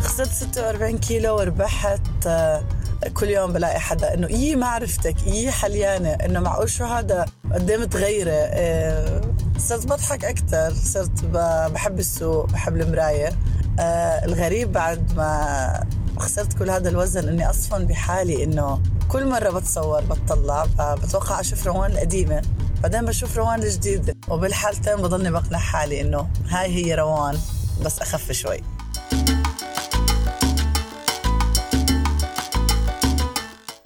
خسرت 46 كيلو وربحت آه كل يوم بلاقي حدا إنه إيه ما عرفتك إيه حليانة إنه معقول شو هذا؟ قد إيه متغيره آه صرت بضحك أكثر صرت بحب السوق بحب المراية. آه الغريب بعد ما خسرت كل هذا الوزن إني أصفن بحالي إنه كل مرة بتصور بتطلع بتوقع أشوف روان القديمة. بعدين بشوف روان الجديدة. وبالحالتين بضلني بقنع حالي إنه هاي هي روان بس أخف شوي.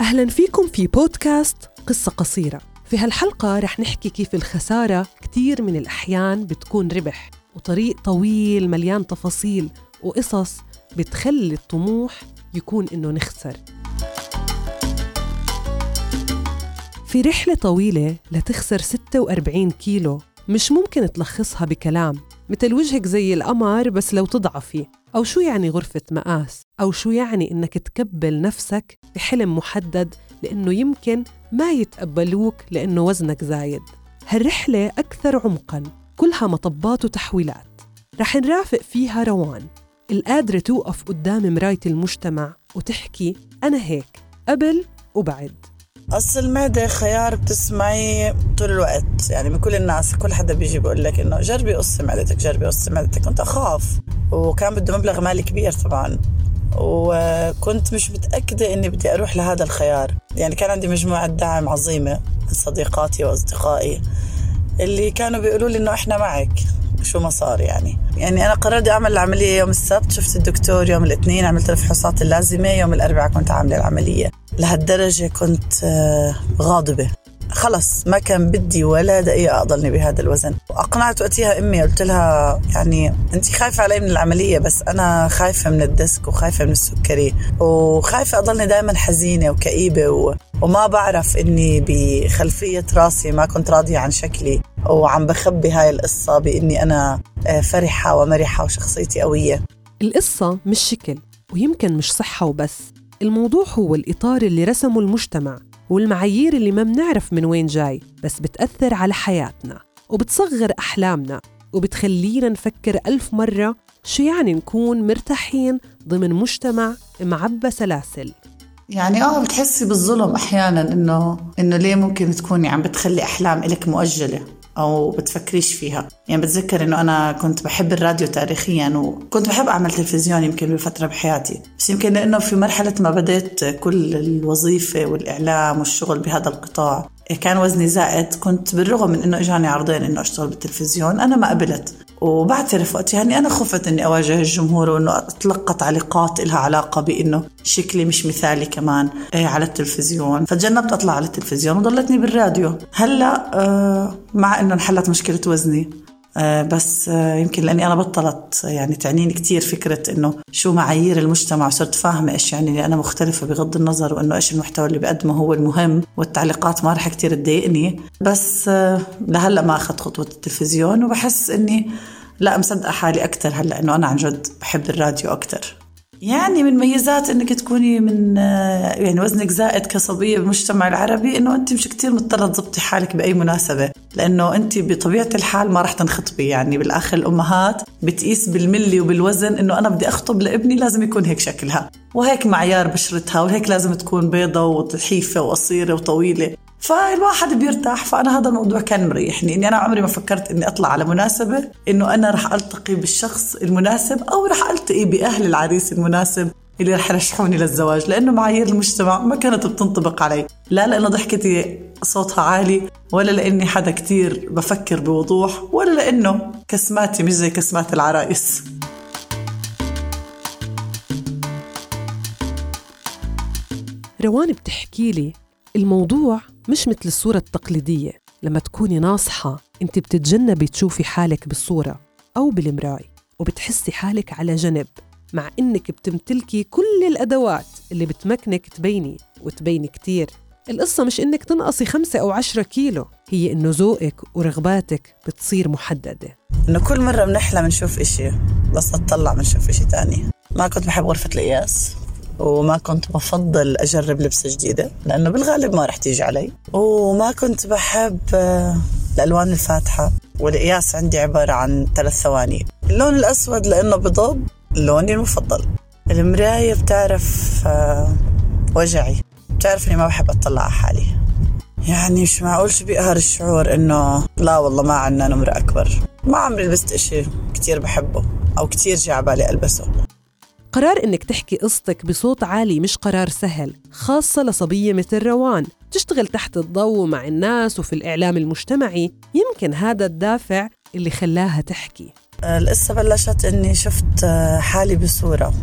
أهلا فيكم في بودكاست قصة قصيرة. في هالحلقة رح نحكي كيف الخسارة كتير من الأحيان بتكون ربح وطريق طويل مليان تفاصيل وقصص بتخلي الطموح يكون إنه نخسر. في رحلة طويلة لتخسر 46 كيلو مش ممكن تلخصها بكلام مثل وجهك زي القمر بس لو تضعفي. أو شو يعني غرفة مقاس؟ أو شو يعني إنك تكبل نفسك بحلم محدد لأنه يمكن ما يتقبلوك لأنه وزنك زايد؟ هالرحلة أكثر عمقاً كلها مطبات وتحويلات. رح نرافق فيها روان القادرة توقف قدام مراية المجتمع وتحكي أنا هيك قبل وبعد. قص المعدة خيار بتسمعي طول الوقت. يعني من كل الناس كل حدا بيجي بيقول لك إنه جربي قصي معدتك جربي قصي معدتك. كنت أخاف. وكان بده مبلغ مالي كبير طبعا. وكنت مش متأكدة إني بدي أروح لهذا الخيار. يعني كان عندي مجموعة دعم عظيمة من صديقاتي وأصدقائي اللي كانوا بيقولوا لي إنه إحنا معك. شو ما صار يعني. يعني أنا قررت أعمل العملية يوم السبت. شفت الدكتور يوم الاثنين عملت الفحوصات اللازمة. يوم الأربعاء كنت عاملة العملية. لهالدرجة كنت آه، غاضبة. خلص ما كان بدي ولا دقيقة أضلني بهذا الوزن. وأقنعت وقتها أمي قلت لها يعني أنت خايفة علي من العملية بس أنا خايفة من الديسك وخايفة من السكري. وخايفة أضلني دائما حزينة وكئيبة و... وما بعرف إني بخلفية راسي ما كنت راضية عن شكلي وعم بخبي هاي القصة بإني أنا آه، فرحة ومرحة وشخصيتي قوية. القصة مش شكل ويمكن مش صحة وبس. الموضوع هو الإطار اللي رسمه المجتمع والمعايير اللي ما بنعرف من وين جاي بس بتأثر على حياتنا وبتصغر أحلامنا وبتخلينا نفكر ألف مرة شو يعني نكون مرتاحين ضمن مجتمع معبى سلاسل. يعني آه بتحسي بالظلم أحيانا إنه إنه ليه ممكن تكوني عم بتخلي أحلام إلك مؤجلة أو بتفكريش فيها؟ يعني بتذكر إنه أنا كنت بحب الراديو تاريخيا وكنت بحب أعمل تلفزيون يمكن بفترة بحياتي بس يمكن لأنه في مرحلة ما بديت كل الوظيفة والإعلام والشغل بهذا القطاع كان وزني زائد كنت بالرغم من إنه إجاني عرضين إنه أشتغل بالتلفزيون أنا ما قبلت. وبعترف وقتها يعني أنا خفت إني أواجه الجمهور وإنه اتلقى تعليقات لها علاقة بإنه شكلي مش مثالي كمان إيه، على التلفزيون. فتجنبت أطلع على التلفزيون وضلتني بالراديو. هلأ آه، مع إنه انحلت مشكلة وزني. بس آه، يمكن لأني أنا بطلت يعني تعنيني كثير فكرة إنه شو معايير المجتمع وصرت فاهمة إيش يعني اللي أنا مختلفة بغض النظر وإنه إيش المحتوى اللي بقدمه هو المهم والتعليقات ما رح كثير تضايقني. بس آه، لهلأ ما أخذت خطوة التلفزيون وبحس إني لا مصدقة حالي أكثر هلأ إنه أنا عن جد بحب الراديو أكثر يعني من ميزات إنك تكوني من يعني وزنك زائد كصبية بالمجتمع العربي إنه أنت مش كثير مضطرة تضبطي حالك بأي مناسبة لأنه أنت بطبيعة الحال ما راح تنخطبي. يعني بالآخر الأمهات بتقيس بالملي وبالوزن إنه أنا بدي أخطب لابني لازم يكون هيك شكلها وهيك معيار بشرتها وهيك لازم تكون بيضة وحيفة وقصيرة وطويلة. فالواحد بيرتاح فأنا هذا الموضوع كان مريحني إني أنا عمري ما فكرت إني أطلع على مناسبة إنه أنا رح ألتقي بالشخص المناسب أو رح ألتقي بأهل العريس المناسب اللي رح يرشحوني للزواج لأنه معايير المجتمع ما كانت بتنطبق علي لا لأنه ضحكتي صوتها عالي ولا لأني حدا كتير بفكر بوضوح ولا لأنه كسماتي مش زي كسمات العرايس روان بتحكي لي الموضوع مش مثل الصورة التقليدية. لما تكوني ناصحة انت بتتجنبي تشوفي حالك بالصورة أو بالمراي وبتحسي حالك على جنب مع إنك بتمتلكي كل الأدوات اللي بتمكنك تبيني وتبيني كتير. القصة مش إنك تنقصي خمسة أو عشرة كيلو هي إنه ذوقك ورغباتك بتصير محددة. إنه كل مرة بنحلم نشوف إشي بس نطلع بنشوف إشي تاني. ما كنت بحب غرفة القياس. وما كنت بفضل أجرب لبسة جديدة لأنه بالغالب ما رح تيجي علي. وما كنت بحب آه، الألوان الفاتحة. والقياس عندي عبارة عن ثلاث ثواني. اللون الأسود لأنه بضب لوني المفضل. المراية بتعرف آه، وجعي. بتعرف إني ما بحب أطلع على حالي. يعني مش معقول شو بيقهر الشعور إنه لا والله ما عنا نمرة أكبر. ما عمري لبست إشي كتير بحبه أو كتير جاء على بالي ألبسه. قرار إنك تحكي قصتك بصوت عالي مش قرار سهل خاصة لصبية مثل روان. تشتغل تحت الضوء مع الناس وفي الإعلام المجتمعي. يمكن هذا الدافع اللي خلاها تحكي. القصة بلشت إني شفت آه، حالي بصورة.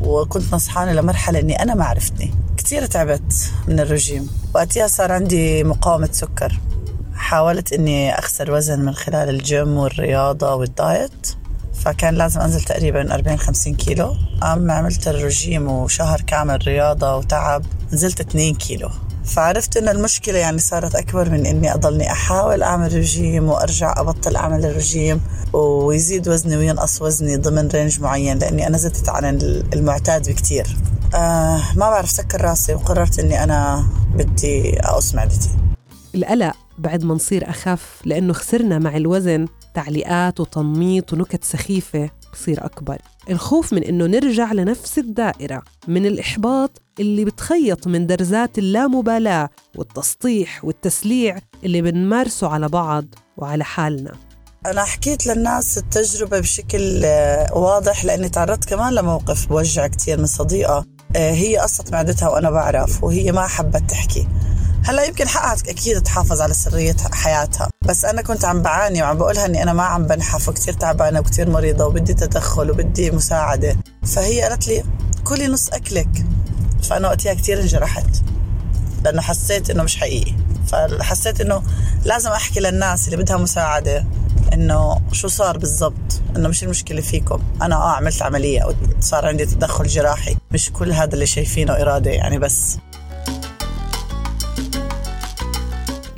وكنت نصحانة لمرحلة إني أنا ما عرفتني. كثير تعبت من الرجيم. وقتها صار عندي مقاومة سكر. حاولت إني أخسر وزن من خلال الجيم والرياضة والدايت. فكان لازم أنزل تقريبا 40 50 كيلو. أما عملت الرجيم وشهر كامل رياضة وتعب. نزلت 2 كيلو. فعرفت انه المشكلة يعني صارت أكبر من إني أضلني أحاول أعمل رجيم وأرجع أبطل أعمل الرجيم. ويزيد وزني وينقص وزني ضمن رينج معين لأني أنا زدت عن المعتاد بكثير آه ما بعرف سكر راسي وقررت إني أنا بدي أقص معدتي. القلق بعد ما نصير أخف لأنه خسرنا مع الوزن. تعليقات وتنميط ونكت سخيفة بصير أكبر. الخوف من إنه نرجع لنفس الدائرة من الإحباط اللي بتخيط من درزات اللامبالاة والتسطيح والتسليع اللي بنمارسه على بعض وعلى حالنا. أنا حكيت للناس التجربة بشكل آه، واضح لأني تعرضت كمان لموقف بوجع كتير من صديقة. آه، هي قصت معدتها وأنا بعرف وهي ما حبت تحكي. هلا يمكن حقها أكيد تحافظ على سرية حياتها. بس أنا كنت عم بعاني وعم بقولها إني أنا ما عم بنحف وكثير تعبانة وكثير مريضة وبدي تدخل وبدي مساعدة. فهي قالت لي كلي نص أكلك. فأنا وقتها كثير انجرحت لأنه حسيت إنه مش حقيقي. فحسيت إنه لازم أحكي للناس اللي بدها مساعدة إنه شو صار بالضبط إنه مش المشكلة فيكم. أنا آه عملت عملية وصار عندي تدخل جراحي. مش كل هذا اللي شايفينه إرادة يعني بس.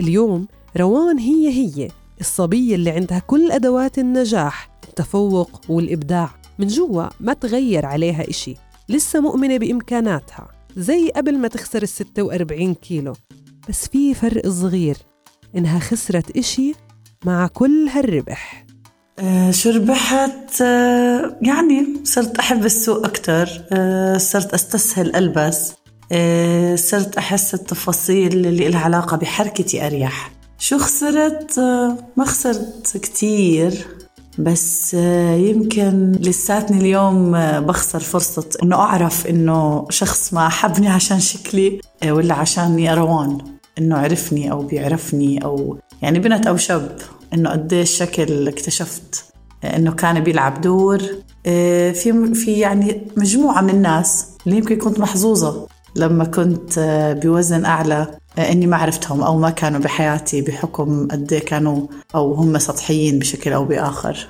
اليوم روان هي هي الصبية اللي عندها كل أدوات النجاح التفوق والإبداع. من جوا ما تغير عليها إشي لسه مؤمنة بإمكاناتها زي قبل ما تخسر ال 46 كيلو. بس في فرق صغير إنها خسرت إشي مع كل هالربح. آه شو ربحت؟ آه يعني صرت أحب السوق أكتر. آه صرت أستسهل ألبس. صرت أحس التفاصيل اللي لها علاقة بحركتي أريح. شو خسرت؟ آه، ما خسرت كتير بس آه، يمكن لساتني اليوم بخسر فرصة إنه أعرف إنه شخص ما حبني عشان شكلي ولا عشان روان إنه عرفني أو بيعرفني أو يعني بنت أو شاب إنه قديش شكل اكتشفت إنه كان بيلعب دور. في في يعني مجموعة من الناس اللي يمكن كنت محظوظة. لما كنت آه، بوزن أعلى آه، إني ما عرفتهم أو ما كانوا بحياتي بحكم قد إيه كانوا أو هم سطحيين بشكل أو بآخر.